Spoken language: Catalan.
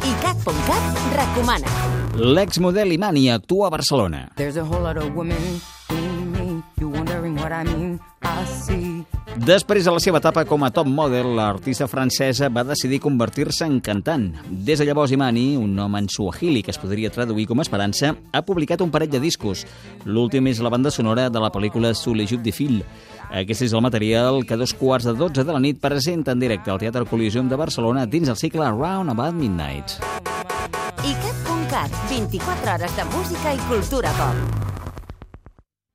ICAT.cat recomana. L'exmodel Imani actua a Barcelona. There's a whole lot of women in me. You wondering what I mean? I see. Després de la seva etapa com a top model, l'artista francesa va decidir convertir-se en cantant. Des de llavors, Imani, un nom en suahili que es podria traduir com Esperança, ha publicat un parell de discos. L'últim és la banda sonora de la pel·lícula Sous les de fil. Aquest és el material que a dos quarts de dotze de la nit presenta en directe al Teatre Coliseum de Barcelona dins el cicle Round About Midnight. ICAT.cat, 24 hores de música i cultura pop.